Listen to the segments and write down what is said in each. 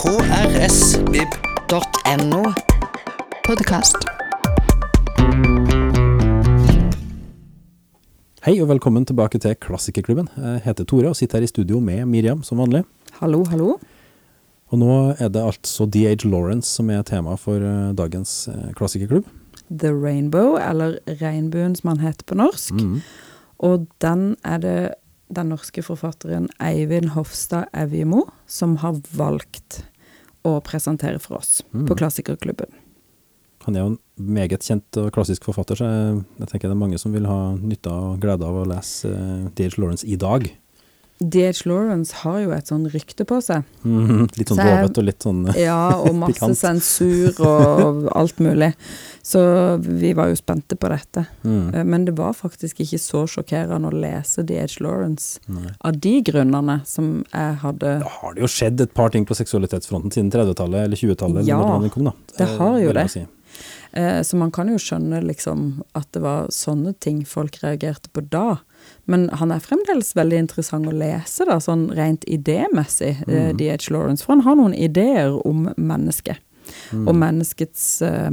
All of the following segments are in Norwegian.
krsvib.no. Podkast. Hei og velkommen tilbake til Klassikerklubben. Jeg heter Tore og sitter her i studio med Miriam som vanlig. Hallo, hallo. Og nå er det altså D.H. Lawrence som er tema for eh, dagens eh, klassikerklubb. The Rainbow, eller Regnbuen som han heter på norsk. Mm. Og den er det den norske forfatteren Eivind Hofstad Evjemo som har valgt å presentere for oss Mm. på Klassikerklubben. Han er jo en meget kjent og klassisk forfatter, så jeg, jeg tenker det er mange som vil ha nytte og glede av å lese uh, D.H. Lawrence i dag. D.H. Lawrence har jo et sånn rykte på seg. Mm, Litt sånn rovete og litt sånn pikant. Ja, og masse sensur og alt mulig. Så vi var jo spente på dette. mm. Eh, Men det var faktisk ikke så sjokkerende å lese D.H. Lawrence Nei. av de grunnene som jeg hadde Da har det jo skjedd et par ting på seksualitetsfronten siden 30-tallet eller 20-tallet. Ja, eller når den kom, da. det Eh, har jo det. si. Eh, Så man kan jo skjønne liksom at det var sånne ting folk reagerte på da. Men han er fremdeles veldig interessant å lese, da, sånn rent idémessig, eh, Mm. D.H. Lawrence. For han har noen ideer om mennesket, Mm. og menneskets eh,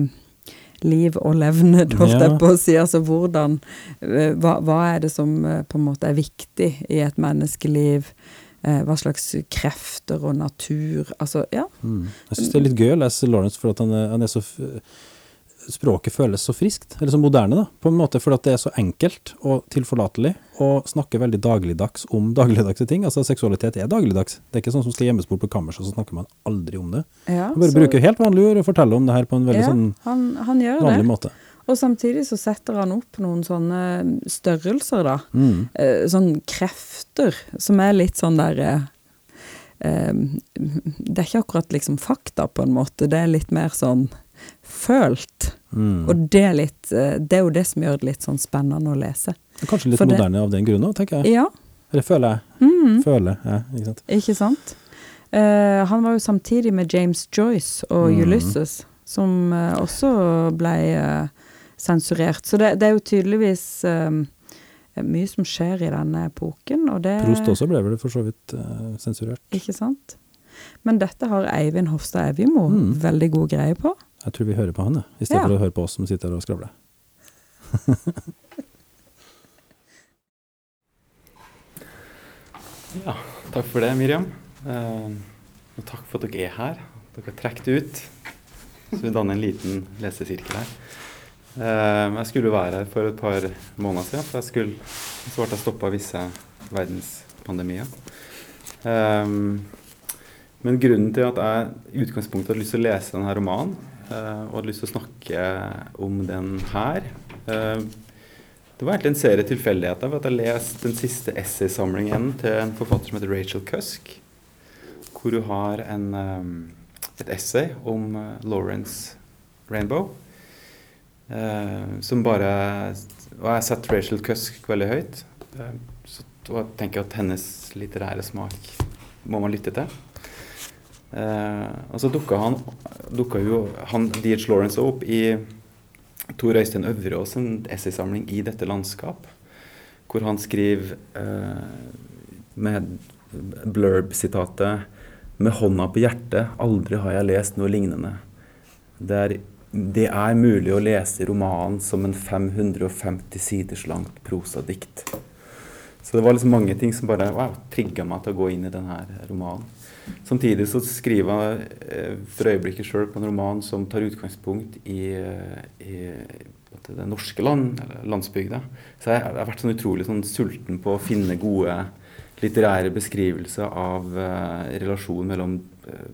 liv og levned, holdt jeg på å si. Altså hvordan eh, hva, hva er det som eh, på en måte er viktig i et menneskeliv? Hva slags krefter og natur Altså, ja. Mm. Jeg syns det er litt gøy å lese Lawrence, for at han er, han er så Språket føles så friskt, eller så moderne, da, på en måte, fordi at det er så enkelt og tilforlatelig, og snakker veldig dagligdags om dagligdagse ting. Altså, seksualitet er dagligdags. Det er ikke sånn som skal gjemmes bort på kammerset, så snakker man aldri om det. ja Man bare så- bruker helt vanlige ord og forteller om det her på en veldig ja, sånn han, han vanlig det. måte. Og samtidig så setter han opp noen sånne størrelser, da. Mm. Eh, sånn krefter, som er litt sånn der eh, eh, Det er ikke akkurat liksom fakta, på en måte. Det er litt mer sånn følt. Mm. Og det er litt eh, Det er jo det som gjør det litt sånn spennende å lese. Kanskje litt for det- moderne av den grunn òg, tenker jeg. Ja. Eller føler jeg. Mm. Føler jeg, ikke sant. ikke sant? Uh, han var jo samtidig med James Joyce og mm. Ulysses, som uh, også ble uh, sensurert. Så det, det er jo tydeligvis mye som skjer i denne epoken, og det Prost også ble vel for så vidt sensurert. Ikke sant? Men dette har Eivind Hofstad Evjemo Mm. veldig god greie på. Jeg tror vi hører på han, i stedet Ja. for å høre på oss som sitter og skravler. Ja, takk for det, Miriam. Eh, og takk for at dere er her. Dere har trukket det ut. Så vi danner en liten lesesirkel her. Eh, jeg skulle være her for et par måneder siden, for jeg skulle, så ble jeg stoppa av visse verdenspandemier. Eh, men grunnen til at jeg i utgangspunktet hadde lyst til å lese denne romanen, og hadde lyst til å snakke om den her eh, det var egentlig en serie tilfeldigheter. for at Jeg leste den siste essaysamlingen til en forfatter som heter Rachel Cusk. Hvor hun har en, um, et essay om Lawrence Rainbow. Som bare Og jeg setter Rachel Cusk veldig høyt. Så tenker jeg at hennes litterære smak må man lytte til. Uh, og så dukka han dukka jo han D.H. Lawrence opp i Tor Øystein Øvreås essaysamling i dette landskap, hvor han skriver eh, med blurb-sitatet Med hånda på hjertet, aldri har jeg lest noe lignende. Det er, det er mulig å lese romanen som en 550 siders langt prosadikt. Så det var liksom mange ting som bare wow, trigga meg til å gå inn i denne romanen. Samtidig så skriver han eh, for øyeblikket sjøl på en roman som tar utgangspunkt i, eh, i det norske land, landsbygda. Så jeg, jeg har vært sånn utrolig sånn sulten på å finne gode litterære beskrivelser av eh, relasjonen mellom eh,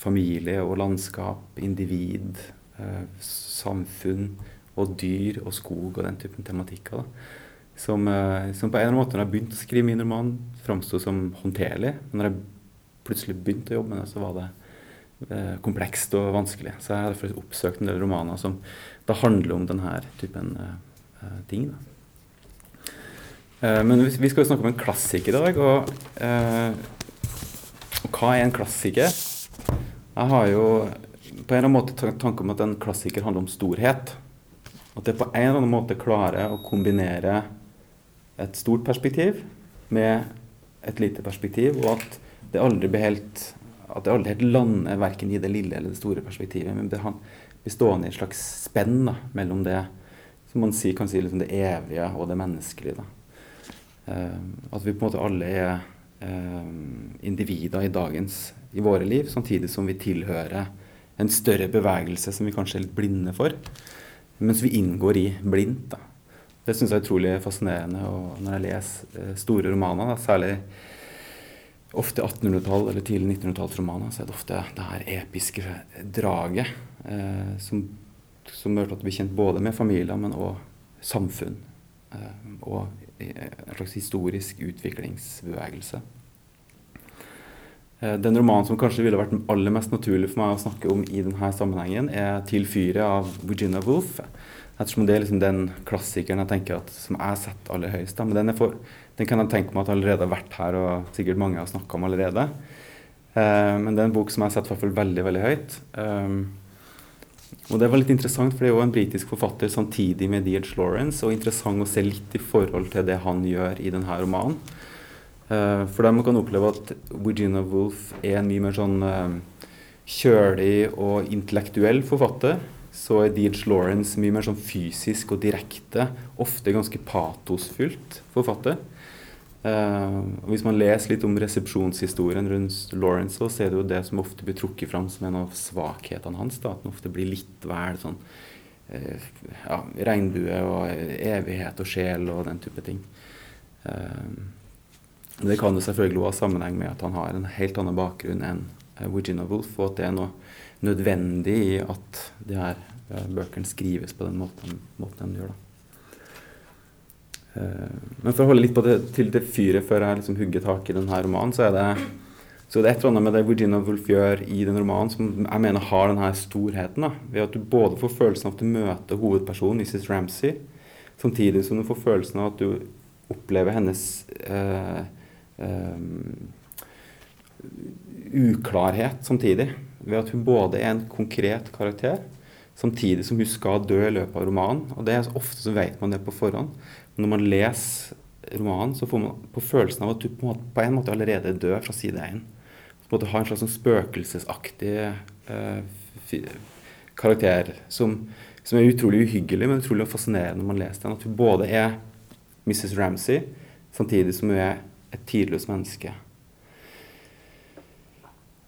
familie og landskap, individ, eh, samfunn og dyr og skog og den typen tematikker. Som, eh, som på en eller annen måte når jeg begynte å skrive min roman, framsto som håndterlig. Når jeg plutselig begynte å jobbe med det, så var det eh, komplekst og vanskelig. Så jeg har derfor oppsøkt en del romaner som da handler om denne typen eh, ting. Eh, men vi, vi skal jo snakke om en klassiker i dag. Og, uh, og hva er en klassiker? Jeg har jo på en eller annen måte tanke om at en klassiker handler om storhet. At det på en eller annen måte klarer å kombinere et stort perspektiv med et lite perspektiv, og at det aldri blir helt at det aldri helt lander verken i det lille eller det store perspektivet. Men blir stående i et slags spenn da, mellom det som man si, kan si liksom det evige og det menneskelige. Uh, at vi på en måte alle er uh, individer i dagens, i våre liv, samtidig som vi tilhører en større bevegelse som vi kanskje er litt blinde for. Mens vi inngår i blindt. Det syns jeg er utrolig fascinerende og når jeg leser uh, store romaner, da, særlig ofte 1800-tall eller tidlig 1900-tallsromaner, så er det ofte det her episke draget eh, som, som gjør at du blir kjent både med familier, men òg samfunn. Eh, og en slags historisk utviklingsbevegelse. Eh, den romanen som kanskje ville vært aller mest naturlig for meg å snakke om i denne sammenhengen, er 'Til fyret' av Virginia Woolf. Ettersom det er liksom den klassikeren jeg tenker at, som jeg setter aller høyest. Men den, for, den, kan jeg tenke meg at allerede har vært her, og sikkert mange har snakka om allerede. Eh, men det er en bok som jeg setter hvert fall veldig veldig høyt. Um, og det var litt interessant, for det er jo en britisk forfatter samtidig med Deage Lawrence, og interessant å se litt i forhold til det han gjør i denne romanen. Uh, for der man kan oppleve at Virginia Woolf er en mye mer sånn uh, kjølig og intellektuell forfatter så er Deej Lawrence mye mer sånn fysisk og direkte, ofte ganske patosfylt forfatter. Uh, hvis man leser litt om resepsjonshistorien rundt Lawrence, så er det jo det som ofte blir trukket fram som en av svakhetene hans. Da, at han ofte blir litt vel sånn uh, ja, regnbue og evighet og sjel og den type ting. Uh, det kan jo selvfølgelig også ha sammenheng med at han har en helt annen bakgrunn enn Virginia Woolf, og at det er noe nødvendig i at de her uh, bøkene skrives på den måten, måten de gjør. Uh, men for å holde litt på det, til det fyret før jeg liksom hugger tak i denne romanen, så er det så det er et eller annet med det Virginia Woolf gjør i den romanen som jeg mener har denne storheten. da, Ved at du både får følelsen av at du møter hovedpersonen, Mrs. Ramsey, samtidig som du får følelsen av at du opplever hennes uh, uklarhet samtidig ved at hun både er en konkret karakter, samtidig som hun skal dø i løpet av romanen. Og det er Ofte så vet man det på forhånd. Men når man leser romanen, så får man på følelsen av at du på, en måte allerede er død fra side én. En måte har en slags sånn spøkelsesaktig eh, karakter som, som, er utrolig uhyggelig, men utrolig fascinerende når man leser den. At hun både er Mrs. Ramsay, samtidig som hun er et tidløst menneske.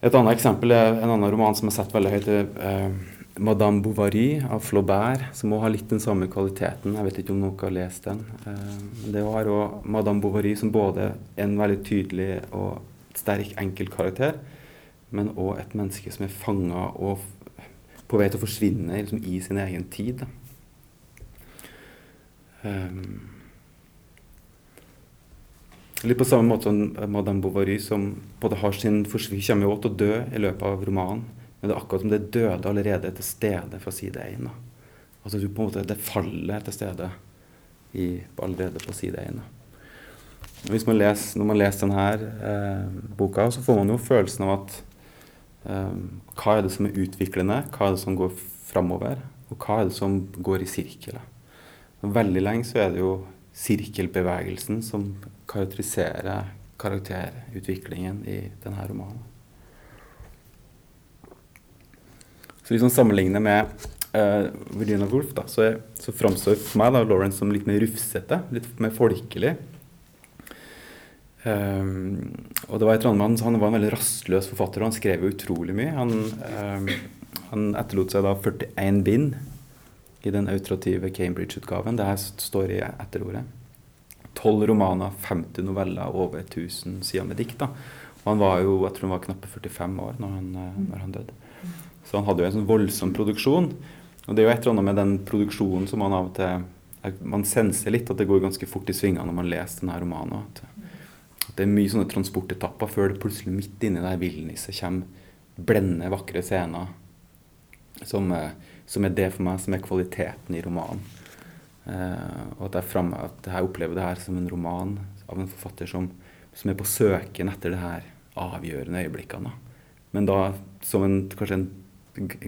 Et annet eksempel er en annen roman som jeg har sett veldig høyt. Eh, 'Madame Bovary' av Flaubert, som også har litt den samme kvaliteten. Jeg vet ikke om noen har lest den. Eh, det har òg Madame Bovary som både er en veldig tydelig og sterk enkeltkarakter, men òg et menneske som er fanga og på vei til å forsvinne liksom, i sin egen tid. Um, Litt på samme måte som Madame Bovary, som både har sin forsvinning kommer jo til å dø i løpet av romanen, men det er akkurat som det døde allerede til stede fra side én. Altså du på en måte, det faller til stede i, allerede på side én. Hvis man leser, når man leser denne eh, boka, så får man jo følelsen av at eh, hva er det som er utviklende, hva er det som går framover, og hva er det som går i sirkel. Veldig lenge så er det jo sirkelbevegelsen som karakteriserer karakterutviklingen i denne romanen. Så hvis man sammenligner med uh, Virginia Woolf, da, så, er, så framstår for meg da, Lawrence som litt mer rufsete, litt mer folkelig. Um, og det var et eller annet, Han var en veldig rastløs forfatter, og han skrev utrolig mye. Han, um, han etterlot seg da 41 bind i den autorative Cambridge-utgaven. Det her står i etterordet tolv romaner, 50 noveller, over 1000 sider med dikt. da. Og han var jo jeg tror han var knappe 45 år når han, eh, når han døde. Så han hadde jo en sånn voldsom produksjon. Og det er jo et eller annet med den produksjonen som man av og til Man senser litt at det går ganske fort i svingene når man leser denne romanen. At, at det er mye sånne transportetapper før det plutselig midt inni der villniset kommer blendende, vakre scener som, eh, som er det for meg som er kvaliteten i romanen. Uh, og at jeg, frem, at jeg opplever det her som en roman av en forfatter som, som er på søken etter det her avgjørende øyeblikkene. Men da som en, kanskje en,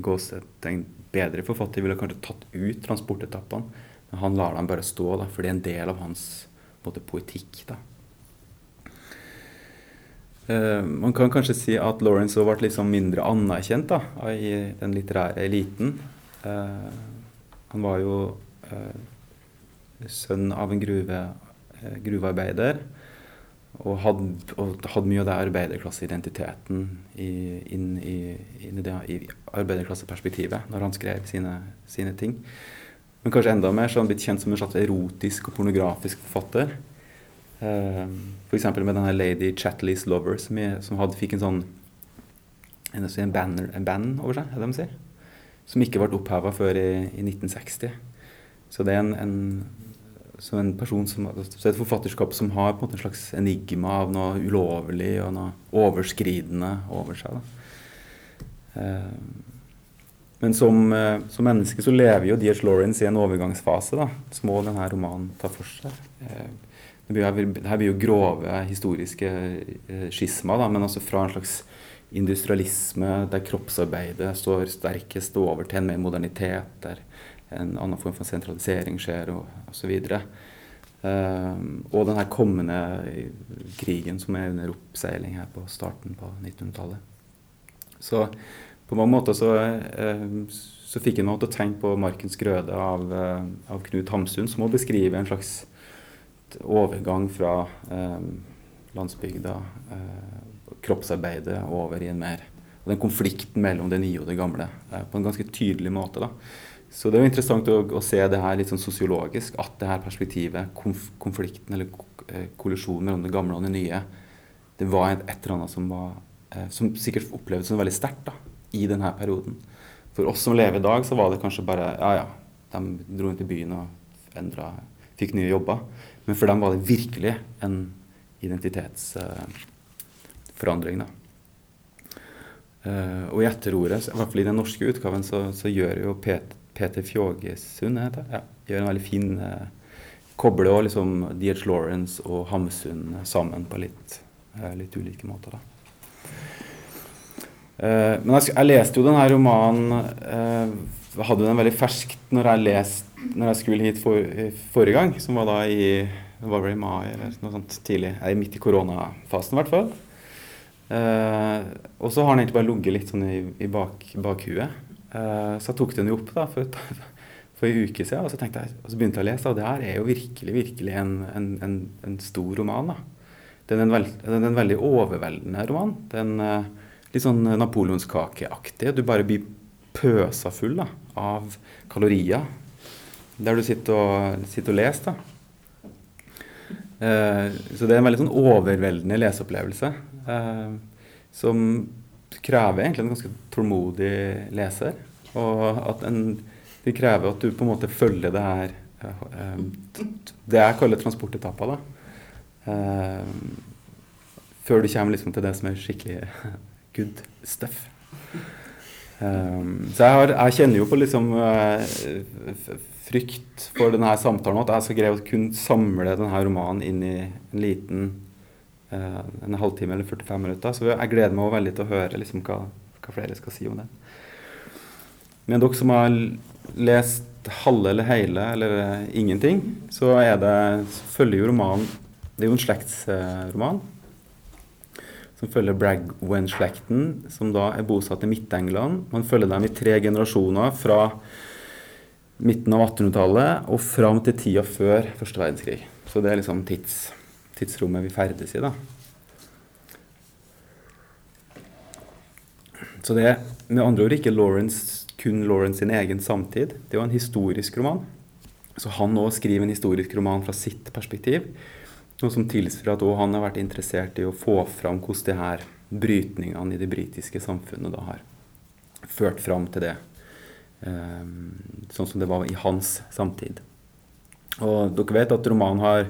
gåsetegn bedre forfatter ville kanskje tatt ut transportetappene. Men han lar dem bare stå, da, for det er en del av hans måte, poetikk. da. Uh, man kan kanskje si at Lawrence ble liksom mindre anerkjent da, i den litterære eliten. Uh, han var jo eh, sønn av en gruve, eh, gruvearbeider. Og hadde, og hadde mye av det arbeiderklasseidentiteten inn inn i, det, i arbeiderklasseperspektivet når han skrev sine, sine ting. Men kanskje enda mer så har han blitt kjent som en slags erotisk og pornografisk forfatter. Uh, F.eks. med denne Lady Chatley's Lover, som, jeg, som hadde, fikk en sånn en, en, banner, en band over seg, er det de sier? Som ikke ble oppheva før i, i 1960. Så det er en, en, en person som, så et forfatterskap som har på en måte en slags enigma av noe ulovlig og noe overskridende over seg. Da. Uh, men som, uh, som, menneske så lever jo D.H. Lawrence i en overgangsfase, da, som òg denne romanen tar for seg. Uh, det, blir, her blir jo grove historiske skisma, da, men altså fra en slags industrialisme der kroppsarbeidet står sterkest over til en mer modernitet, der en annen form for sentralisering skjer, og osv. Uh, og den her kommende krigen som er under oppseiling her på starten på 1900-tallet. Så på mange måter så, uh, så fikk jeg meg til å tenke på 'Markens grøde' av, uh, av Knut Hamsun, som må beskrive en slags overgang fra landsbygda, kroppsarbeidet, over i en mer og den konflikten mellom det nye og det gamle på en ganske tydelig måte. da. Så det er jo interessant å, å, se det her litt sånn sosiologisk, at det her perspektivet, konf konflikten eller kollisjonen mellom det gamle og det nye, det var et, eller annet som, var, eh, som sikkert opplevdes som veldig sterkt i denne perioden. For oss som lever i dag, så var det kanskje bare ja ja, de dro inn til byen og endra, fikk nye jobber. Men for dem var det virkelig en identitetsforandring. Uh, da. Uh, og i etterordet, i hvert fall i den norske utgaven, så, så gjør jo Peter, Peter Fjågesund ja, gjør en veldig fin eh, Kobler også liksom D.H. Lawrence og Hamsun sammen på litt, eh, litt ulike måter. da. men jeg, jeg, leste jo denne romanen Jeg hadde den veldig ferskt når jeg, lest, når jeg skulle hit for, forrige gang, som var da i var vel i mai eller noe sånt tidlig. Jeg er midt i koronafasen i hvert fall. Uh, og så har den egentlig bare ligget litt sånn i, i bak, bakhuet. Uh, så jeg tok den jo opp da for, for en uke siden, og så, jeg, og så begynte jeg å lese. Og det her er jo virkelig virkelig en, en, en, en stor roman. da. Det er en, veld, det er en veldig overveldende roman. Det er en litt sånn napoleonskakeaktig. Du bare blir pøsa full da, av kalorier der du sitter og, sitter og leser. da. så det er en veldig sånn overveldende leseopplevelse. Eh, som krever egentlig en ganske tålmodig leser. Og at en, det krever at du på en måte følger det her eh, Det jeg kaller transportetapper. da. Eh, før du kommer liksom til det som er skikkelig good stuff. Um, så jeg, har, jeg, kjenner jo på liksom frykt for denne samtalen, at jeg skal greie å kunne samle denne romanen inn i en liten en halvtime eller 45 minutter. Så jeg gleder meg veldig til å høre liksom, hva, hva, flere skal si om det. Men dere som har lest halve eller hele eller uh, ingenting, så er det, følger jo romanen Det er jo en slektsroman. som følger Bragwen-slekten, som da er bosatt i Midt-England. Man følger dem i tre generasjoner fra midten av 1800-tallet og fram til tida før første verdenskrig. Så det er liksom tids tidsrommet vi ferdes i. da. Så det er med andre ord ikke Lawrence, kun Lawrence sin egen samtid. Det er jo en historisk roman. Så han òg skriver en historisk roman fra sitt perspektiv. Noe som tilsier at han har vært interessert i å få fram hvordan de her brytningene i det britiske samfunnet da har ført fram til det. Um, sånn som det var i hans samtid. Og dere vet at romanen har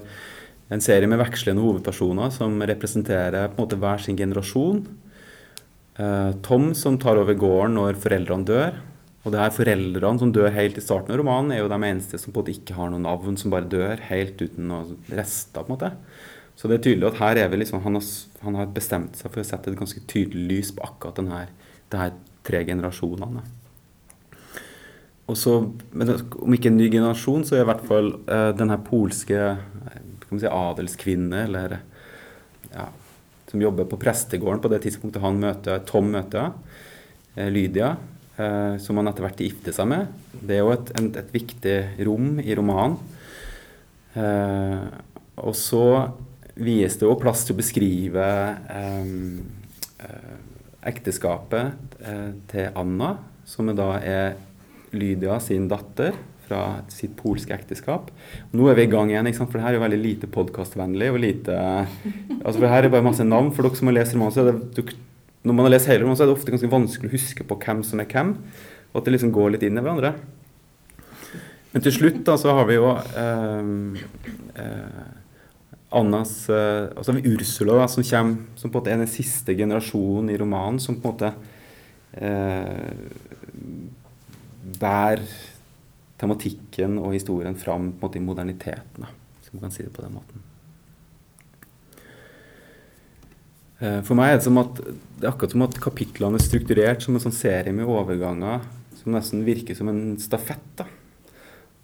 en serie med vekslende hovedpersoner som representerer på en måte hver sin generasjon. Eh, Tom som tar over gården når foreldrene dør. Og det er foreldrene som dør helt i starten av romanen, er jo de eneste som på en måte ikke har noe navn, som bare dør helt uten noen rester. på en måte. Så det er tydelig at her er vi liksom, han har, han har bestemt seg for å sette et ganske tydelig lys på akkurat denne, her tre generasjonene. Og så, Om ikke en ny generasjon, så er i hvert fall uh, den her man si, adelskvinne, eller ja, som jobber på prestegården på det tidspunktet han møter Tom møter eh, Lydia, eh, som han etter hvert gifter seg med. Det er jo et, et, et viktig rom i romanen. Eh, og så vies det jo plass til å beskrive eh, eh, ekteskapet eh, til Anna, som da er Lydia sin datter fra sitt polske ekteskap. Nå er vi i gang igjen, for det her er jo veldig lite podkastvennlig. altså for her er bare masse navn. For dere som har lest er det, når man har lest hele romanen, så er det ofte ganske vanskelig å huske på hvem som er hvem. Og at det liksom går litt inn i hverandre. Men til slutt da, så har vi jo eh, eh, Annas eh, Altså Ursula, da, som kommer som på en måte er den siste generasjonen i romanen, som på en måte eh, bærer tematikken og historien fram på en måte i moderniteten, hvis man kan si det på den måten. Eh, for meg er det at det er akkurat som at kapitlene er strukturert som en sånn serie med overganger som nesten virker som en stafett. da.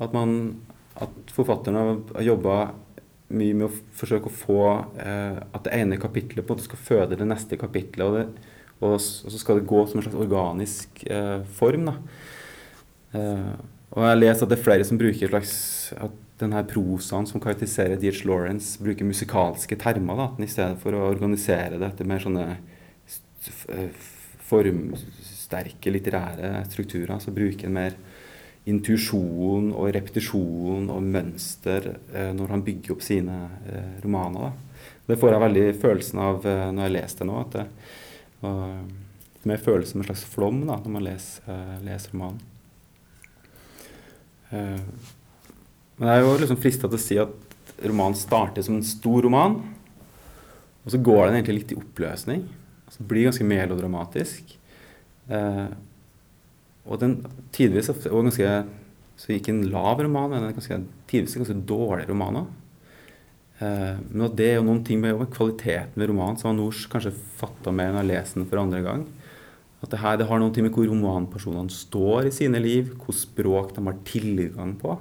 At, man, at forfatterne har jobba mye med å forsøke å få eh, at det ene kapitlet på en måte skal føde det neste kapitlet. Og, det, og, og så skal det gå som en slags organisk eh, form. da. Eh, og jeg leser at det er flere som bruker slags, at denne prosaen som karakteriserer Deach Lawrence, bruker musikalske termer da, i stedet for å organisere det etter mer sånne formsterke litterære strukturer. Så bruker en mer intuisjon og repetisjon og mønster eh, når han bygger opp sine eh, romaner. Da. Det får jeg veldig følelsen av eh, når jeg leser det nå. at det, og, Mer følelse av en slags flom da, når man leser, eh, leser romanen. Eh, men jeg er jo liksom frista til å si at romanen starter som en stor roman, og så går den egentlig litt i oppløsning. Det blir ganske melodramatisk. Eh, og den tidvis og ganske så ikke en lav roman, men en ganske, tidvis ganske dårlig roman. òg. men det er jo noen ting med, kvaliteten ved romanen som Nors kanskje fatta mer enn å lese den for andre gang. At det her det har noe med hvor romanpersonene står i sine liv, hvor språk de har tilgang på.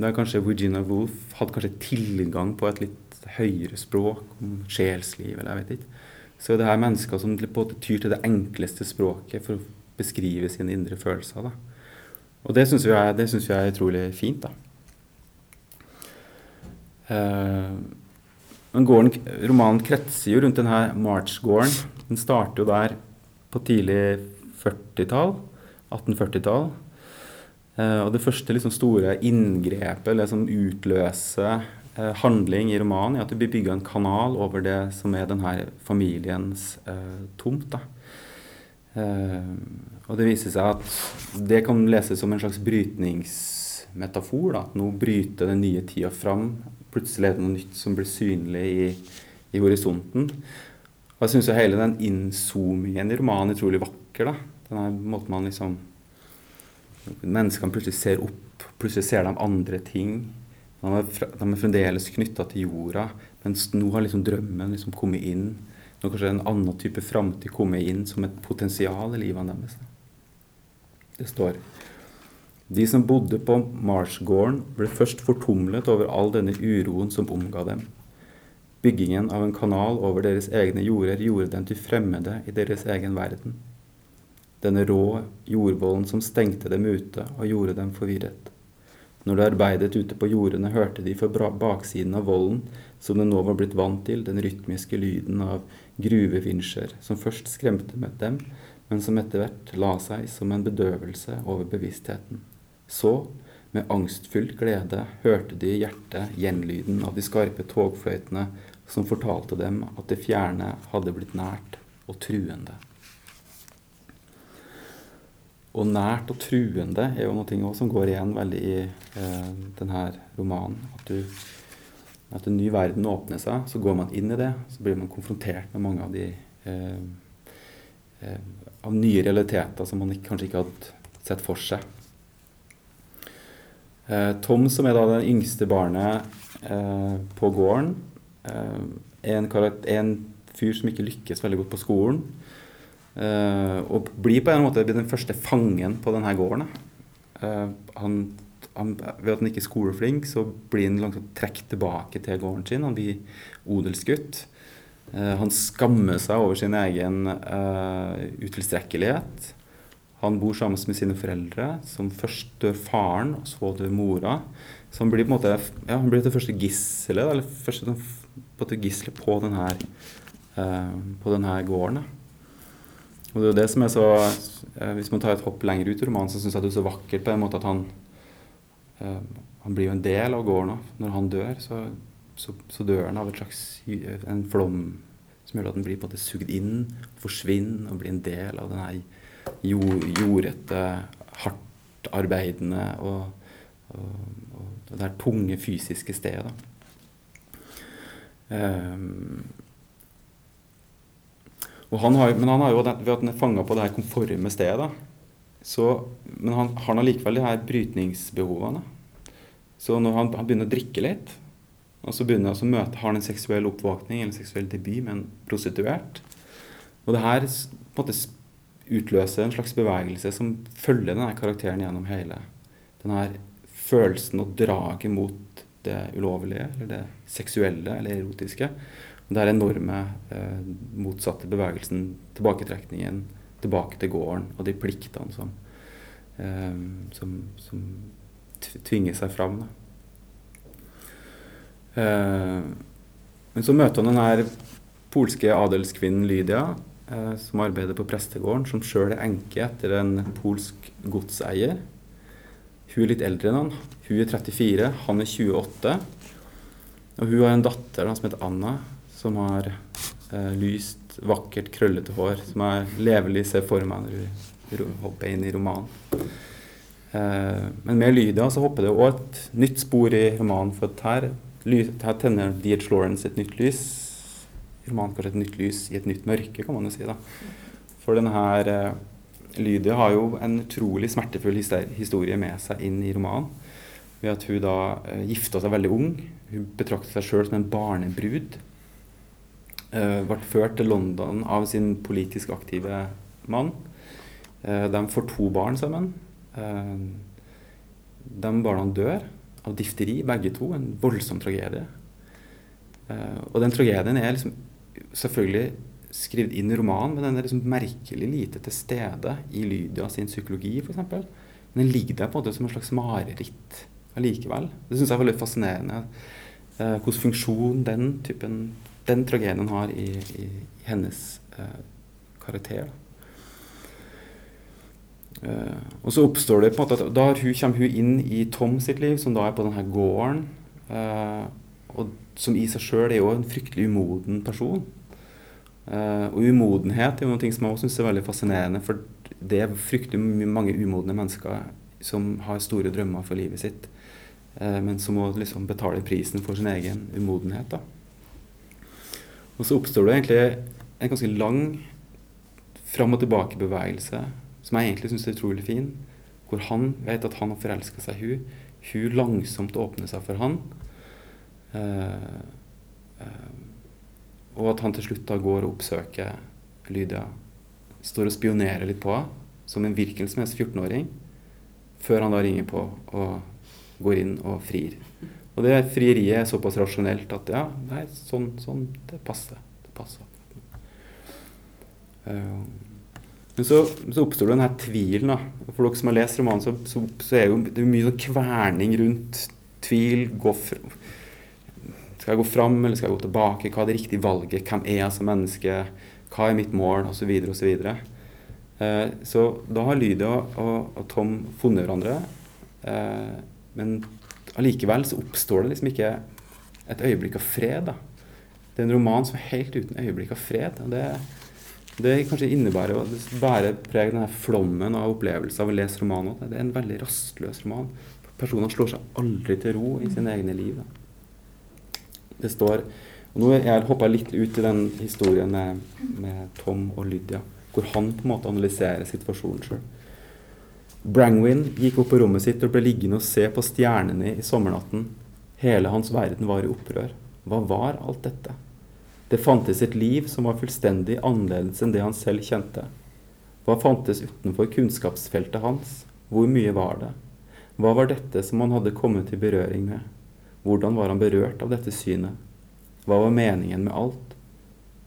Der kanskje Virginia Woolf hadde kanskje tilgang på et litt høyere språk om sjelsliv, eller jeg vet ikke. Så det er mennesker som på en måte tyr til det enkleste språket for å beskrive sine indre følelser. Da. Og det syns jeg, er utrolig fint. da. Uh, men gården, Romanen kretser jo rundt denne March-gården. Den starter jo der på tidlig 40-tall. 1840-tall. Eh, og det første liksom, store inngrepet, eller som utløser eh, handling i romanen, er at det blir bygga en kanal over det som er denne familiens eh, tomt. Eh, og det viser seg at det kan leses som en slags brytningsmetafor. at Nå bryter den nye tida fram. Plutselig er det noe nytt som blir synlig i, i horisonten. Og jeg syns hele den innzoomingen i romanen er utrolig vakker. da. Denne måten man liksom Menneskene plutselig ser opp, plutselig ser de andre ting. De er fremdeles knytta til jorda, mens nå har liksom drømmen liksom kommet inn. Nå har kanskje en annen type framtid kommet inn som et potensial i livet deres. Det står De som bodde på Marsgården, ble først fortumlet over all denne uroen som omga dem. Byggingen av en kanal over deres egne jorder gjorde dem til fremmede i deres egen verden. Denne rå jordvollen som stengte dem ute og gjorde dem forvirret. Når de arbeidet ute på jordene, hørte de fra baksiden av vollen, som de nå var blitt vant til, den rytmiske lyden av gruvevinsjer, som først skremte med dem, men som etter hvert la seg som en bedøvelse over bevisstheten. Så, med angstfylt glede, hørte de i hjertet gjenlyden av de skarpe togfløytene som fortalte dem at det fjerne hadde blitt nært og truende. Og nært og truende er jo noe som går igjen veldig i eh, denne romanen. At, du, at, en ny verden åpner seg, så går man inn i det. Så blir man konfrontert med mange av de eh, eh, av nye realiteter som man kanskje ikke hadde sett for seg. Eh, Tom, som er da det yngste barnet eh, på gården, er eh, en, en, fyr som ikke lykkes veldig godt på skolen. Og blir på en måte den første fangen på denne gården. Han, han, ved at han ikke er skoleflink, så blir han langsomt trukket tilbake til gården sin. Han blir odelsgutt. Han skammer seg over sin egen utilstrekkelighet. Han bor sammen med sine foreldre, som først dør faren, og så dør mora. Så han blir på en måte, ja, han blir det første gisselet, eller første sånn på gisselet på denne, eh, på denne gården. Og det er jo det som er så eh, Hvis man tar et hopp lenger ut i romanen, så syns jeg det er så vakkert på en måte at han eh, Han blir jo en del av gården. Når han dør, så, så, så dør han av et slags en flom som gjør at han blir på en måte sugd inn, forsvinner og blir en del av denne jordete, hardtarbeidende og, og, og det her tunge fysiske stedet. Um, han har, men han har jo ved at han er fanga på det her konforme stedet, så, men han har allikevel likevel de her brytningsbehovene. Så når han, han begynner å drikke litt, og så begynner han å møte, har han en seksuell oppvåkning eller en seksuell debut med en prostituert, og det her på en måte utløser en slags bevegelse som følger denne karakteren gjennom hele. Denne følelsen og draget mot det ulovlige, eller det seksuelle eller erotiske. Og det er enorme eh, motsatte bevegelsen, tilbaketrekningen, tilbake til gården og de pliktene som, eh, som, som tvinger seg fram. Eh, men så møter han den polske adelskvinnen Lydia, eh, som arbeider på prestegården, som sjøl er enke etter en polsk godseier. Hun er litt eldre enn han. Hun er 34, han er 28. Og hun har en datter da, som heter Anna, som har eh, lyst, vakkert, krøllete hår, som jeg levelig ser for meg når hun hopper inn i romanen. Eh, men med Lydia så hopper det òg et nytt spor i romanen, for her, her tenner Deage Lawrence et nytt lys. I romanen kanskje et nytt lys i et nytt mørke, kan man jo si. da. For denne her eh, Lydia har jo en utrolig smertefull historie med seg inn i romanen. Ved at hun da eh, gifta seg veldig ung. Hun betrakter seg sjøl som en barnebrud. Eh, ble ført til London av sin politisk aktive mann. Eh, de får to barn sammen. Eh, de barna dør av difteri, begge to. En voldsom tragedie. Eh, og den tragedien er liksom selvfølgelig skrevet inn i romanen, men den er liksom merkelig lite til stede i Lydia sin psykologi, f.eks. Men den ligger der på en måte som en slags mareritt allikevel. Det syns jeg er veldig fascinerende. Eh, hvilken funksjon den typen den tragedien har i, i, i hennes eh, karakter. Eh, og så oppstår det på en måte at da hun, kommer hun inn i Tom sitt liv, som da er på denne gården. eh, og som i seg sjøl er jo en fryktelig umoden person. Uh, og umodenhet er jo noe som jeg syns er veldig fascinerende, for det er fryktelig mange umodne mennesker som har store drømmer for livet sitt, uh, men som må liksom betale prisen for sin egen umodenhet. da. Og så oppstår det egentlig en ganske lang fram og tilbake-bevegelse som jeg egentlig syns er utrolig fin. Hvor han vet at han har forelska seg i hun. Hun langsomt åpner seg for han. Eh, eh, og at han til slutt da går og oppsøker Lydia. Står og spionerer litt på henne som en hvilken som helst 14-åring. Før han da ringer på og går inn og frir. Og det frieriet er såpass rasjonelt at ja, nei, sånn, sånn det passer. Det passer. Eh, men så, så oppstår det den her tvilen. da. For dere som har lest romanen, så, så, så er jo, det er mye sånn kverning rundt tvil. Gå fr skal jeg gå fram, eller skal jeg gå tilbake? Hva er det riktige valget? Hvem er jeg som menneske? Hva er mitt mål? Og så videre og så. Eh, så da har Lydia og, og Tom funnet hverandre. Eh, men allikevel så oppstår det liksom ikke et øyeblikk av fred. da. Det er en roman som er helt uten øyeblikk av fred. og det det kanskje innebærer å bære preg denne flommen av opplevelser av å lese romanen. Det er en veldig rastløs roman. Personene slår seg aldri til ro i sine egne liv. Da. Det står og Nå jeg hoppa litt ut i den historien med, med Tom og Lydia, hvor han på en måte analyserer situasjonen sjøl. Brangwin gikk opp på rommet sitt og ble liggende og se på stjernene i sommernatten. Hele hans verden var i opprør. Hva var alt dette? Det fantes et liv som var fullstendig annerledes enn det han selv kjente. Hva fantes utenfor kunnskapsfeltet hans? Hvor mye var det? Hva var dette som han hadde kommet i berøring med? Hvordan var han berørt av dette synet? Hva var meningen med alt?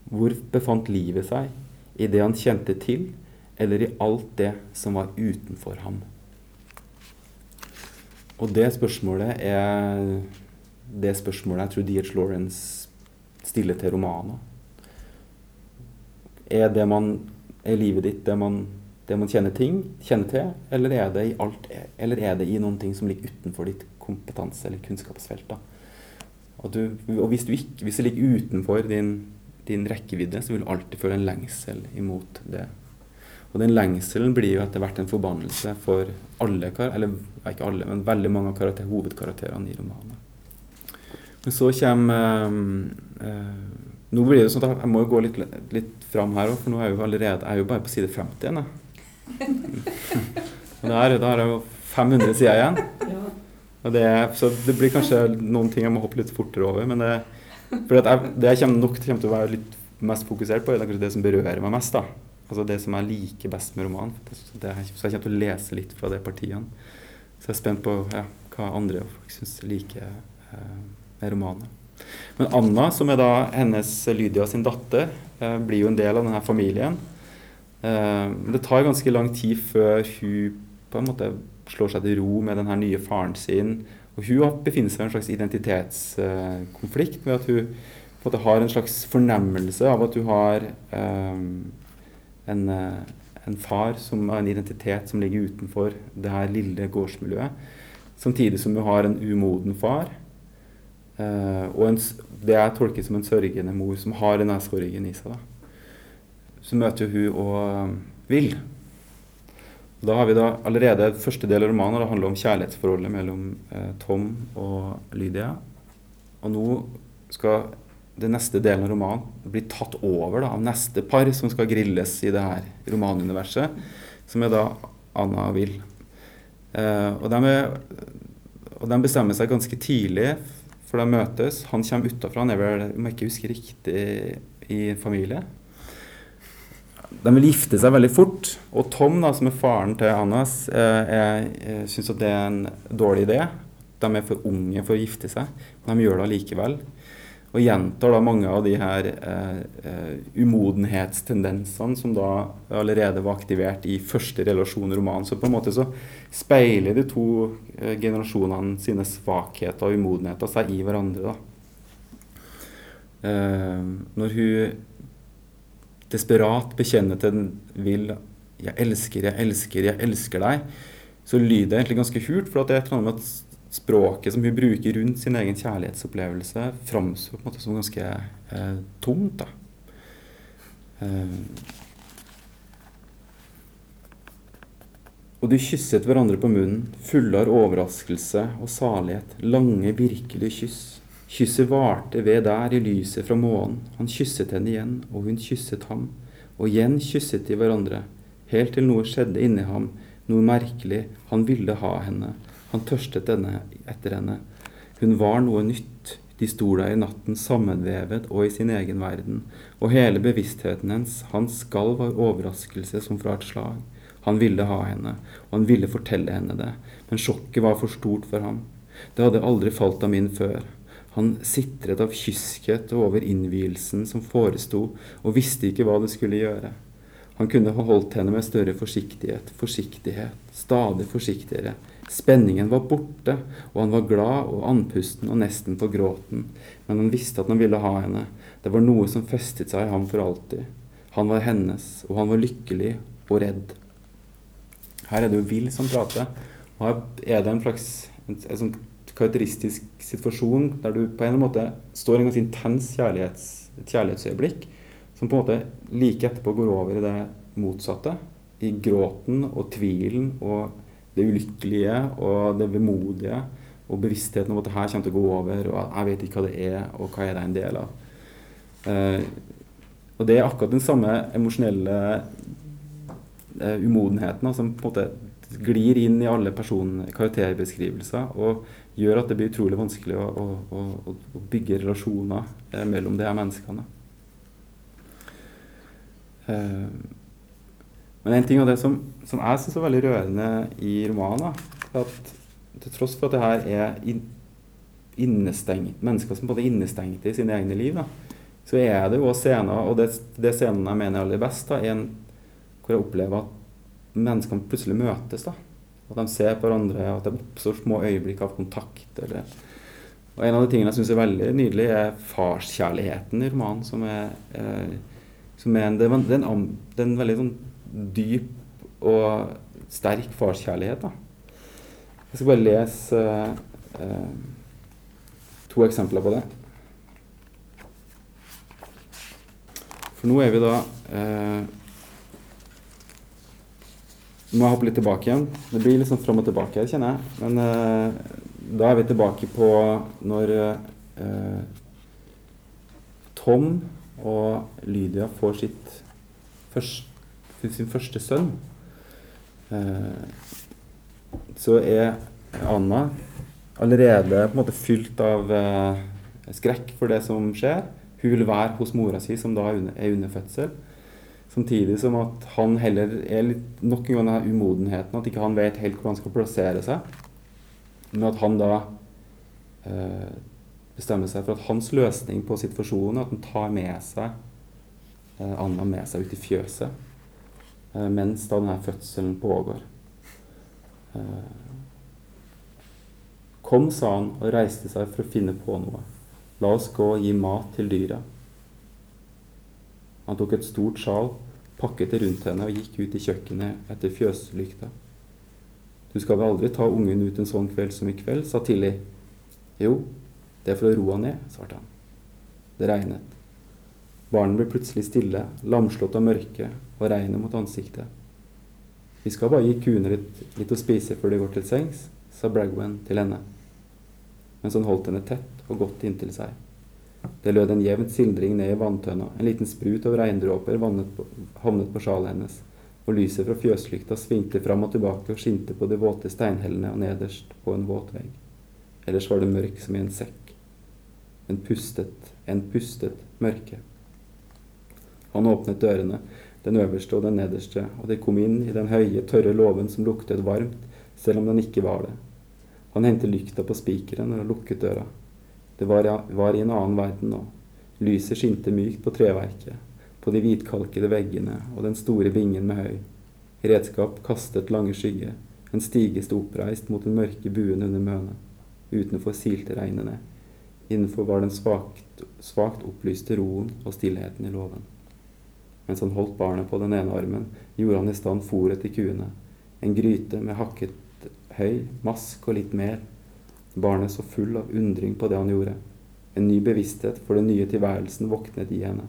Hvor befant livet seg? I det han kjente til, eller i alt det som var utenfor ham? Og det spørsmålet er det spørsmålet jeg tror D.H. Lawrence stiller til romaner. Er det man er livet ditt det man, det man kjenner, ting, kjenner til, eller er, det i alt, eller er det i noen ting som ligger utenfor ditt kompetanse- eller kunnskapsfelt? Og, du, og hvis, du ikke, hvis, det ligger utenfor din, din rekkevidde, så vil du alltid føle en lengsel imot det. Og den lengselen blir jo etter hvert en forbannelse for alle, eller ikke alle, men veldig mange av karakter, hovedkarakterene i romanen. Men så kommer øh, øh, Nå blir det sånn at jeg må jo gå litt, litt fram her òg, for nå er jeg jo allerede jeg er jo bare på side 50 igjen. Da er det jo 500 sider igjen. Det, så det blir kanskje noen ting jeg må hoppe litt fortere over. Men det, for jeg, det jeg kommer nok kommer til å være litt mest fokusert på, er kanskje det som berører meg mest. da. Altså det som jeg liker best med romanen. Det, så jeg kommer til å lese litt fra de partiene. Så jeg er spent på ja, hva andre folk syns liker eh, med romanen. Men Anna, som er da hennes Lydia sin datter, eh, blir jo en del av denne familien. Eh, det tar ganske lang tid før hun på en måte slår seg til ro med denne nye faren sin. Og hun befinner seg i en slags identitetskonflikt med at hun måte har en slags fornemmelse av at hun har um, en, en, far som har en identitet som ligger utenfor det her lille gårdsmiljøet. Samtidig som hun har en umoden far. Uh, og en, det jeg tolker som en sørgende mor som har denne sorgen i seg. Da. Så møter hun og um, Will. Da har vi da allerede første del av romanen og det handler om kjærlighetsforholdet mellom eh, Tom og Lydia. Og nå skal den neste delen av romanen bli tatt over da, av neste par som skal grilles i det her romanuniverset, som er da Anna og Will. Eh, og, de er, og de bestemmer seg ganske tidlig, for de møtes. Han kommer utafra, han er vel, om jeg ikke husker riktig, i familie. De vil gifte seg veldig fort. Og Tom, da, som er faren til Annas, eh, syns at det er en dårlig idé. De er for unge for å gifte seg, men de gjør det allikevel. Og gjentar da mange av de her eh, eh, umodenhetstendensene som da allerede var aktivert i første relasjon i romanen. Så på en måte så speiler de to eh, generasjonene sine svakheter og umodenheter seg i hverandre. da. Eh, når hun desperat bekjenne til den vil 'jeg elsker, jeg elsker, jeg elsker deg', så lyder det egentlig ganske hult. For det er et eller annet med at språket som hun bruker rundt sin egen kjærlighetsopplevelse, framstår på en måte som ganske eh, tomt. da. Eh, og de kysset hverandre på munnen, fulle av overraskelse og salighet. Lange, virkelige kyss. Kysset varte ved der i lyset fra månen. Han kysset henne igjen, og hun kysset ham. Og igjen kysset de hverandre, helt til noe skjedde inni ham, noe merkelig. Han ville ha henne. Han tørstet denne etter henne. Hun var noe nytt. De sto der i natten sammenvevet og i sin egen verden, og hele bevisstheten hennes, hans skalv var overraskelse som fra et slag. Han ville ha henne, og han ville fortelle henne det, men sjokket var for stort for ham. Det hadde aldri falt ham inn før. Han sitret av kyskhet over innvielsen som foresto, og visste ikke hva det skulle gjøre. Han kunne ha holdt henne med større forsiktighet, forsiktighet, stadig forsiktigere. Spenningen var borte, og han var glad og andpusten og nesten på gråten. Men han visste at han ville ha henne. Det var noe som festet seg i ham for alltid. Han var hennes, og han var lykkelig og redd. Her er det jo Will som prater, og her er det en slags en, en sånn karakteristisk situasjon der du på en måte står i en ganske intens kjærlighets, kjærlighetsøyeblikk, som på en måte like etterpå går over i det motsatte. I gråten og tvilen og det ulykkelige og det vemodige og bevisstheten om at det her kommer til å gå over, og jeg vet ikke hva det er, og hva er det en del av. Uh, og det er akkurat den samme emosjonelle uh, umodenheten som på en måte glir inn i alle person karakterbeskrivelser. og gjør at det blir utrolig vanskelig å, å, å, å bygge relasjoner eh, mellom de her menneskene. Eh, men en ting av det som, som jeg syns er veldig rørende i romanen, er at til tross for at det her er innestengt, mennesker som både er innestengte i sine egne liv, da, så er det jo også scener, og det, det scenen jeg mener er aller best, da, en hvor jeg opplever at menneskene plutselig møtes. da. At de ser på hverandre, at det oppstår små øyeblikk av kontakt. Eller. Og En av de tingene jeg syns er veldig nydelig, er farskjærligheten i romanen. Som er, eh, som er en, det er en, det er en, er veldig sånn dyp og sterk farskjærlighet. da. Jeg skal bare lese eh, to eksempler på det. For nå er vi da Nå må jeg hoppe litt tilbake igjen. Det blir litt sånn fram og tilbake her, kjenner jeg. Men eh, da er vi tilbake på når eh, Tom og Lydia får sitt først, sin første sønn. Eh, så er Anna allerede på en måte fylt av eh, skrekk for det som skjer. Hun vil være hos mora si, som da er under fødsel. Samtidig som at han heller er litt nok en gang denne umodenheten, at ikke han vet helt hvor han skal plassere seg. Men at han da eh, bestemmer seg for at hans løsning på situasjonen er at han tar med seg eh, Anna med seg ut i fjøset eh, mens da denne fødselen pågår. Eh, Kom, sa han og reiste seg for å finne på noe. La oss gå og gi mat til dyra. Han tok et stort sjal, pakket det rundt henne og gikk ut i kjøkkenet etter fjøslykta. Du skal vel aldri ta ungen ut en sånn kveld som i kveld, sa Tilly. Jo, det er for å roe han ned, svarte han. Det regnet. Barnet ble plutselig stille, lamslått av mørket og regnet mot ansiktet. Vi skal bare gi kuene litt, litt å spise før de går til sengs, sa Bragwan til henne, mens han holdt henne tett og godt inntil seg. Det lød en jevn sildring ned i vanntønna, en liten sprut av regndråper havnet på sjalet hennes, og lyset fra fjøslykta svingte fram og tilbake og skinte på de våte steinhellene og nederst på en våt vegg. Ellers var det mørk som i en sekk. En pustet, en pustet mørke. Han åpnet dørene, den øverste og den nederste, og de kom inn i den høye, tørre låven som luktet varmt, selv om den ikke var det. Han hentet lykta på spikeren og lukket døra. Det var, var, i en annen verden nå. Lyset skinte mykt på treverket, på de hvitkalkede veggene og den store bingen med høy. Redskap kastet lange skygger. En stige sto oppreist mot den mørke buen under mønet. Utenfor silte regnet ned. Innenfor var den svakt, svakt opplyste roen og stillheten i låven. Mens han holdt barnet på den ene armen, gjorde han i stand fôret til kuene. En gryte med hakket høy, mask og litt mer. Barnet så full av undring på det han gjorde. En ny bevissthet for den nye tilværelsen våknet i henne.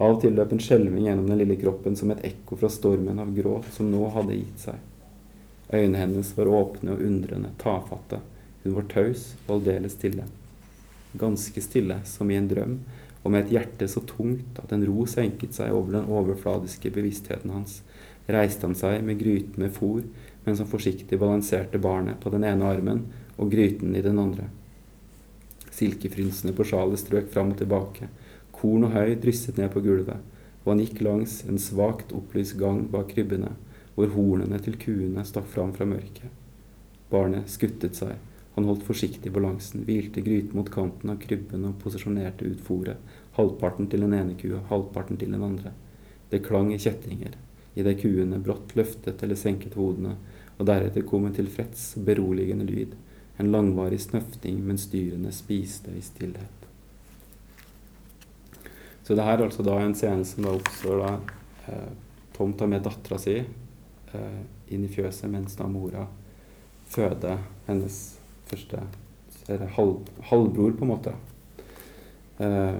Av og til løp en skjelving gjennom den lille kroppen som et ekko fra stormen av gråt som nå hadde gitt seg. Øynene hennes var åpne og undrende, tafatte. Hun var taus og aldeles stille. Ganske stille, som i en drøm, og med et hjerte så tungt at en ro senket seg over den overfladiske bevisstheten hans, reiste han seg med gryten med fôr, mens han forsiktig balanserte barnet på den ene armen og gryten i den andre. Silkefrynsene på sjalet strøk fram og tilbake, korn og høy drysset ned på gulvet, og han gikk langs en svakt opplyst gang bak krybbene, hvor hornene til kuene stakk fram fra mørket. Barnet skuttet seg, han holdt forsiktig balansen, hvilte gryten mot kanten av krybben og posisjonerte ut fôret, halvparten til den ene kua, halvparten til den andre. Det klang i kjettinger, idet kuene brått løftet eller senket hodene, og deretter kom en tilfreds, beroligende lyd, en langvarig snøfting mens dyrene spiste i stillhet. Så det her er altså da en scene som da oppstår da eh, Tom tar med dattera si eh, inn i fjøset mens da mora føder hennes første halv, halvbror, på en måte. Eh,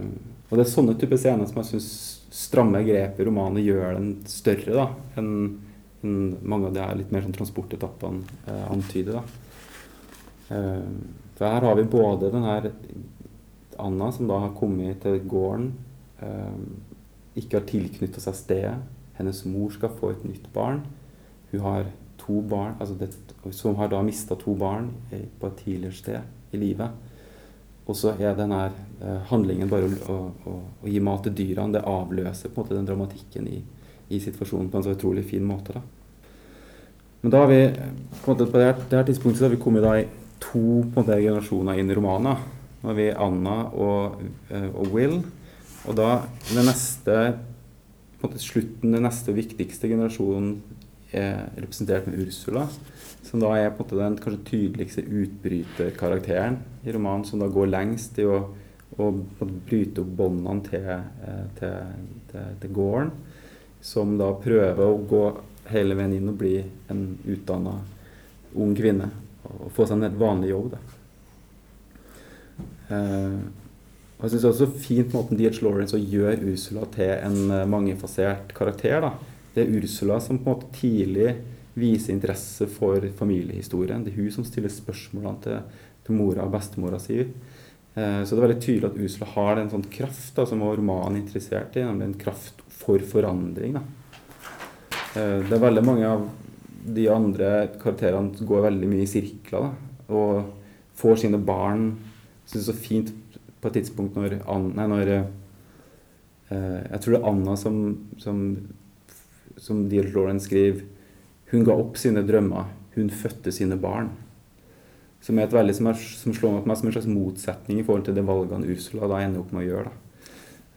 og det er sånne typer scener som jeg syns stramme grep i romanen gjør den større da, enn en mange av de her litt mer sånn transportetappene eh, antyder. da. Eh, for her har vi både den her Anna, som da har kommet til gården, eh, ikke har tilknyttet seg stedet. Hennes mor skal få et nytt barn. Hun har to barn, altså det, som har da mista to barn på et tidligere sted i livet. Og så er denne eh, handlingen bare å, å, å, gi mat til dyrene. Det avløser på en måte den dramatikken i, i situasjonen på en så utrolig fin måte. da. Men da har vi på, måte, på det, her, det her tidspunktet så har vi kommet da i to måte, generasjoner inn i romanen. Nå har vi Anna og, eh, og, Will. og da det neste på en måte slutten, den neste viktigste generasjonen er representert med Ursula. Som da er på en måte den kanskje tydeligste utbryterkarakteren i romanen, som da går lengst i å, å bryte opp båndene til, eh, til, til, til, gården. Som da prøver å gå hele veien inn og bli en utdanna ung kvinne. Og få seg en helt vanlig jobb. Eh, og jeg syns også fint måten D.H. Lawrence å gjøre Ursula til en eh, mangefasert karakter. da. Det er Ursula som på en måte tidlig viser interesse for familiehistorien. Det er hun som stiller spørsmålene til, til mora og bestemora si. Eh, så det er veldig tydelig at Ursula har en sånn kraft da, som romanen er interessert i, nemlig en kraft for forandring. da. Eh, det er veldig mange av de andre karakterene går veldig mye i sirkler da, og får sine barn. Jeg syns det er så fint på et tidspunkt når, Anna, når eh, Jeg tror det er Anna som, som, som Deal Lauren skriver Hun ga opp sine drømmer. Hun fødte sine barn. Som, er et veldig, som, er, som slår meg som en slags motsetning i forhold til det valgene Ursula da ender opp med å gjøre. Da.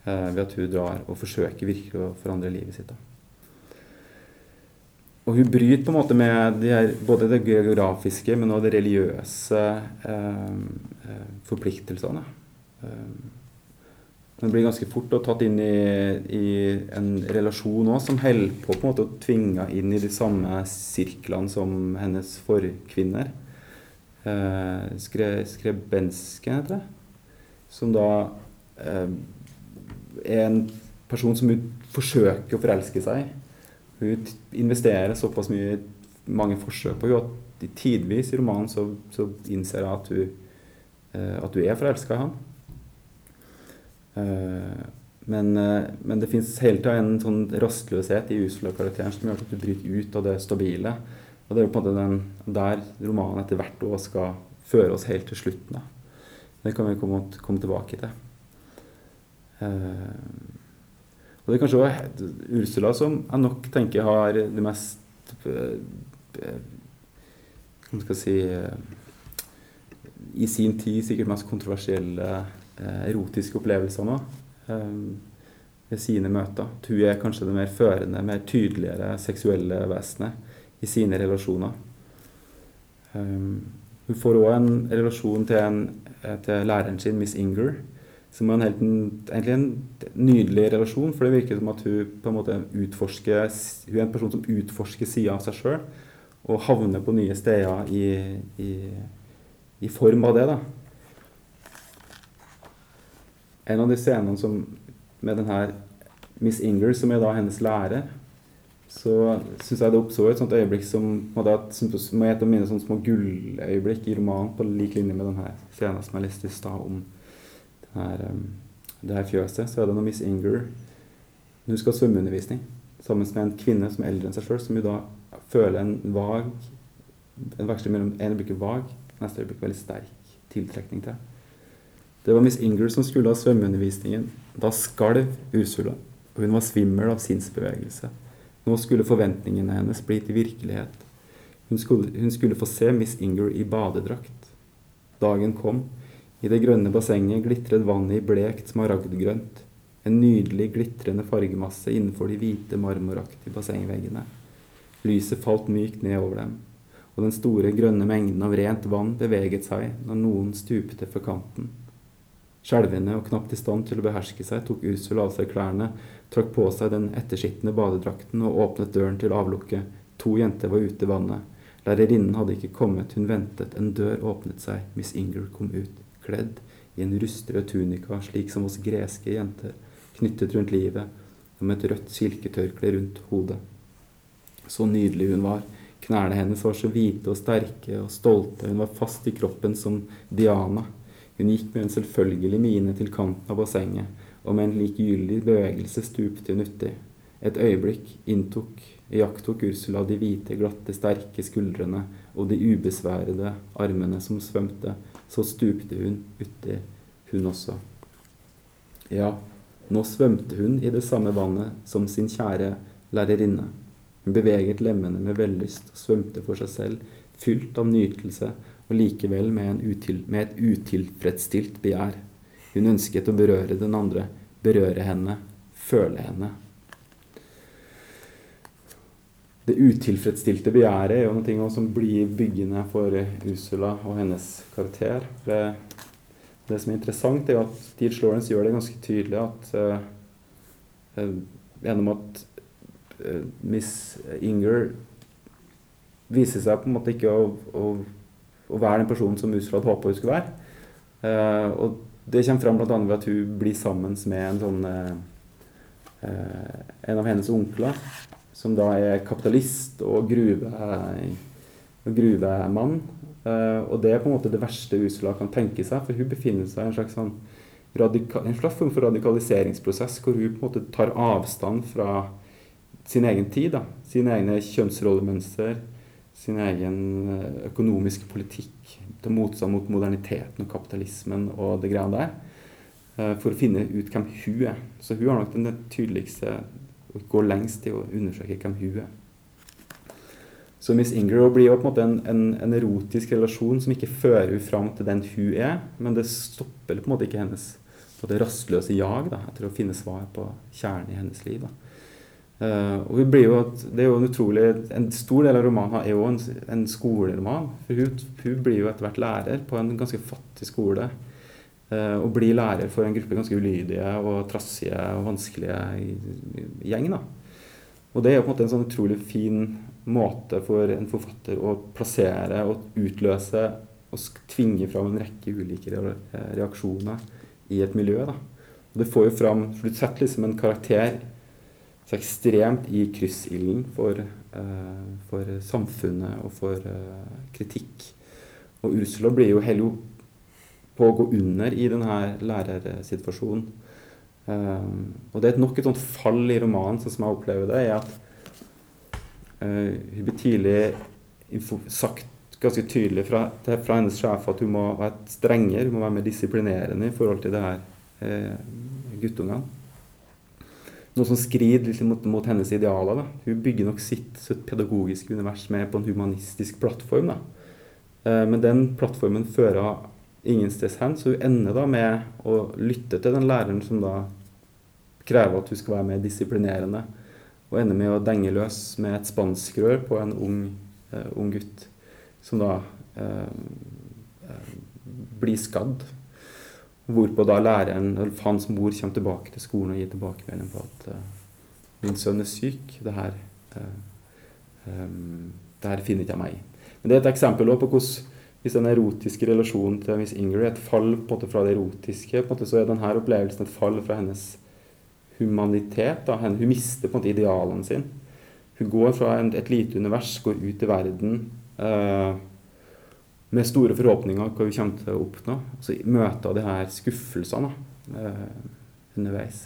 Eh, ved at hun drar og forsøker virkelig å forandre livet sitt. Da. Og hun bryter på en måte med de her, både det geografiske, men også det religiøse eh, eh forpliktelsene. Hun blir ganske fort tatt inn i, i en relasjon også, som holder på, på en måte å tvinge inn i de samme sirklene som hennes forkvinner. Eh, skre, skrebenske, heter det. Som da eh, er en person som hun forsøker å forelske seg Hun investerer såpass mye mange forsøk på henne at tidvis i romanen så, så innser hun at hun, eh, at hun er forelska i ham. Eh, men, eh, men, det fins hele tida en sånn rastløshet i Ursula-karakteren som gjør at du bryter ut av det stabile. Og det er jo på en måte den, der romanen etter hvert år skal føre oss helt til slutten. Da. Det kan vi komme, komme tilbake til. Uh, og det er kanskje også Ursula som jeg nok tenker har det mest uh, Hva skal jeg si uh, I sin tid sikkert mest kontroversielle Eh, erotiske opplevelser nå eh, ved sine møter. Hun er kanskje det mer førende, mer tydeligere seksuelle vesenet i sine relasjoner. Hun får òg en relasjon til, en, til, læreren sin, Miss Inger, som en helt, egentlig en nydelig relasjon. For det virker som at hun på en måte utforsker Hun er en person som utforsker sida av seg sjøl, og havner på nye steder i, i, i form av det. da en av de scenene som, med den her Miss Inger, som er da hennes lærer, så syns jeg det oppsto et sånt øyeblikk som, må et av mine små gulløyeblikk i romanen, på lik linje med denne scenen som jeg leste i stad om her, um, det her fjøset. Så er det når Miss Inger hun skal ha svømmeundervisning sammen med en kvinne som er eldre enn seg sjøl, som hun da føler en vag En veksling mellom en øyeblikk vag, neste øyeblikk veldig sterk tiltrekning til. Det var Miss Inger som skulle ha svømmeundervisningen. Da skalv Ursula, hun var svimmel av sinnsbevegelse. Nå skulle forventningene hennes bli til virkelighet. Hun skulle, hun skulle få se Miss Inger i badedrakt. Dagen kom. I det grønne bassenget glitret vannet i blekt smaragdgrønt. En nydelig, glitrende fargemasse innenfor de hvite, marmoraktige bassengveggene. Lyset falt mykt ned over dem, og den store, grønne mengden av rent vann beveget seg når noen stupte for kanten. Skjelvende og knapt i stand til å beherske seg tok Ursula av seg klærne, trakk på seg den etterskitne badedrakten og åpnet døren til avlukket. To jenter var ute i vannet. Lærerinnen hadde ikke kommet, hun ventet. En dør åpnet seg. Miss Inger kom ut, kledd i en rustrød tunika, slik som hos greske jenter, knyttet rundt livet og med et rødt silketørkle rundt hodet. Så nydelig hun var. Knærne hennes var så hvite og sterke og stolte, hun var fast i kroppen som Diana. Hun gikk med en selvfølgelig mine til kanten av bassenget, og med en likegyldig bevegelse stupte hun uti. Et øyeblikk inntok, iakttok Ursula de hvite, glatte, sterke skuldrene og de ubesværede armene som svømte. Så stupte hun uti, hun også. Ja, nå svømte hun i det samme vannet som sin kjære lærerinne. Hun beveget lemmene med vellyst og svømte for seg selv, fylt av nytelse og likevel med, util, med et utilfredsstilt begjær. Hun ønsket å berøre den andre, berøre henne, føle henne. Det utilfredsstilte begjæret er jo noe som blir byggende for Ursula og hennes karakter. Det, det som er interessant, er at Steve Lawrence gjør det ganske tydelig at uh, gjennom at uh, Miss Inger viser seg på en måte ikke å, å, å være den personen som Ursula hadde håpet hun skulle være. Uh, og det kommer fram bl.a. ved at hun blir sammen med en sånn en av hennes onkler som da er kapitalist og gruvemann. Uh, og det er på en måte det verste Ursula kan tenke seg, for hun befinner seg i en slags, sånn en slags form for radikaliseringsprosess hvor hun på en måte tar avstand fra sin egen tid. Da. Sine egne kjønnsrollemønster, sin egen eh, økonomiske politikk, til motstand mot moderniteten og kapitalismen og det greiene der. Uh, for å finne ut hvem hun er. Så hun har nok den tydeligste og gå lengst i å undersøke hvem hun er. Så Miss Inger blir jo på en måte en, en, en, erotisk relasjon som ikke fører hun fram til den hun er, men det stopper på en måte ikke hennes på det rastløse jag da, etter å finne svar på kjernen i hennes liv. Uh, og hun blir jo, det er jo En utrolig, en stor del av romanen er jo en, en skoleroman. for hun, hun, blir jo etter hvert lærer på en ganske fattig skole. Eh, å bli lærer for en gruppe ganske ulydige og trassige og vanskelige gjeng. Da. Og det er på en måte en sånn utrolig fin måte for en forfatter å plassere og utløse og tvinge fram en rekke ulike reaksjoner i et miljø. Da. Og det får jo fram for Du setter liksom en karakter så ekstremt i kryssilden for, uh, for samfunnet og for uh, kritikk. Og Ursula blir jo hele på å gå under i denne lærersituasjonen. Um, og det er nok et sånt fall i romanen, sånn som jeg opplever det, er at uh, hun blir tidlig sagt ganske tydelig fra, fra, hennes sjef at hun må være strengere, hun må være mer disiplinerende i forhold til det her uh, guttungene. Noe som skrider litt mot, mot hennes idealer. Da. Hun bygger nok sitt, sitt, pedagogiske univers med på en humanistisk plattform. Da. Uh, men den plattformen fører ingensteds hen. Så hun ender da med å lytte til den læreren som da krever at hun skal være mer disiplinerende. Og ender med å denge løs med et spanskrør på en ung, uh, ung gutt som da uh, blir skadd. Hvorpå da læreren, eller hans mor, kommer tilbake til skolen og gir tilbakemelding på at min sønn er syk. Det her, um, det her finner ikke jeg meg i. Men det er et eksempel på hvordan hvis den erotiske relasjonen til Miss Ingrid er et fall på en måte fra det erotiske, på en måte så er denne opplevelsen et fall fra hennes humanitet. Da. Hun mister på en måte idealene sine. Hun går fra et lite univers, går ut i verden eh, med store forhåpninger hva hun kommer til å oppnå. Så møter hun de her skuffelsene eh, underveis.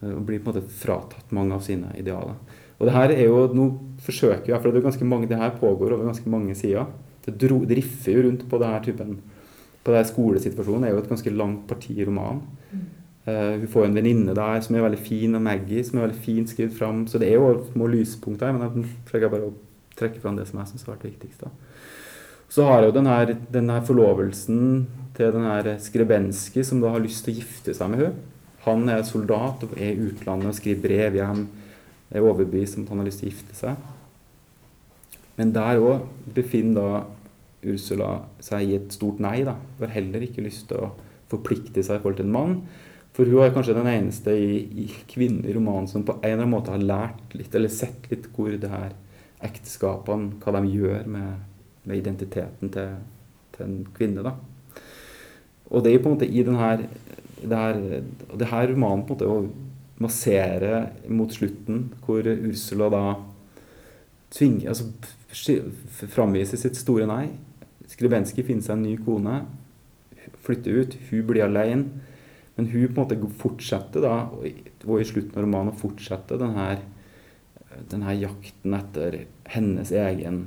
Eh, og blir på en måte fratatt mange av sine idealer. Og det her er jo, nå forsøker jeg, for det er ganske mange, det her pågår over ganske mange sider. Det, dro, det riffer jo rundt på denne typen på denne skolesituasjonen. Det er jo et ganske langt parti i romanen. Mm. Uh, hun får en venninne der som er veldig fin, og Maggie som er veldig fint skrevet fram. Så det er jo små lyspunkter her, men jeg prøver bare å trekke fram det som jeg syns har vært viktigst. da. Så har jeg jo denne, denne forlovelsen til denne Skrebenski, som da har lyst til å gifte seg med henne. Han er soldat og er i utlandet og skriver brev hjem. Er overbevist om at han har lyst til å gifte seg. Men der òg befinner da Ursula seg i et stort nei. da. Hun har heller ikke lyst til å forplikte seg i forhold til en mann. For hun er kanskje den eneste i, i kvinnen i romanen som på en eller annen måte har lært litt, eller sett litt hvor det her ekteskapene, hva de gjør med, med identiteten til, til, en kvinne. da. Og det er på en måte i den her, det her, det her romanen på en måte å massere mot slutten, hvor Ursula da tvinger altså framviser sitt store nei. Skribenskij finner seg en ny kone, flytter ut, hun blir alene. Men hun på en måte fortsetter da, og i slutten av romanen fortsetter denne, denne jakten etter hennes egen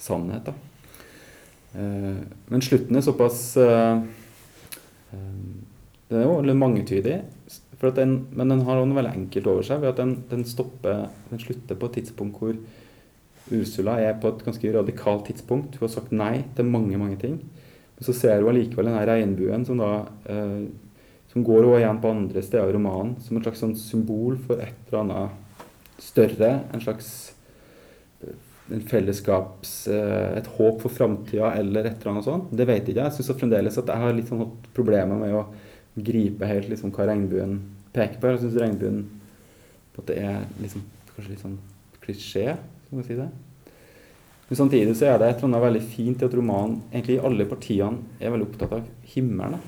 sannhet. da. Eh, men slutten er såpass uh, Den er jo litt mangetydig, den, men den har noe veldig enkelt over seg ved at den, den, stopper, den slutter på et tidspunkt hvor Ursula er på et ganske radikalt tidspunkt. Hun har sagt nei til mange mange ting. Men så ser hun allikevel denne regnbuen som da eh, som går hun igjen på andre steder i romanen, som et slags sånn symbol for et eller annet større. En slags en fellesskaps eh, Et håp for framtida eller et eller annet sånt. Det vet ikke jeg. Jeg syns fremdeles at jeg har litt sånn problemer med å gripe helt liksom hva regnbuen peker på. Jeg syns regnbuen på at det er liksom, kanskje litt sånn klisjé, skal man si det. Men samtidig så er det et eller annet veldig fint i at romanen egentlig i alle partiene er veldig opptatt av himmelen.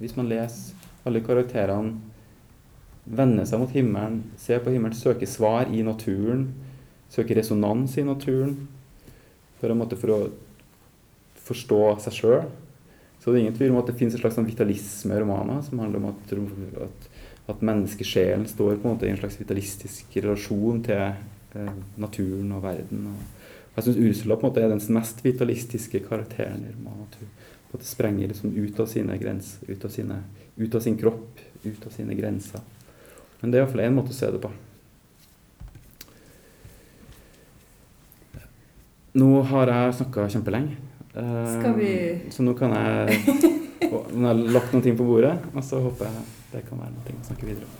Hvis man leser alle karakterene vender seg mot himmelen, ser på himmelen, søker svar i naturen, søker resonans i naturen, for, for å forstå seg sjøl. Så det er ingen tvil om at det finnes en slags sånn vitalisme i romaner, som handler om at, at, at menneskesjelen står på en måte i en slags vitalistisk relasjon til naturen og verden. og jeg syns Ursula på en måte er den mest vitalistiske karakteren i romanen. At hun på en måte sprenger liksom ut av sine grenser, ut av, sine, ut av sin kropp, ut av sine grenser. Men det er iallfall én måte å se det på. Nå har jeg snakka kjempelenge. Eh, Skal vi Så nå kan jeg Nå har jeg lagt noen ting på bordet, og så håper jeg det kan være noe å snakke videre om.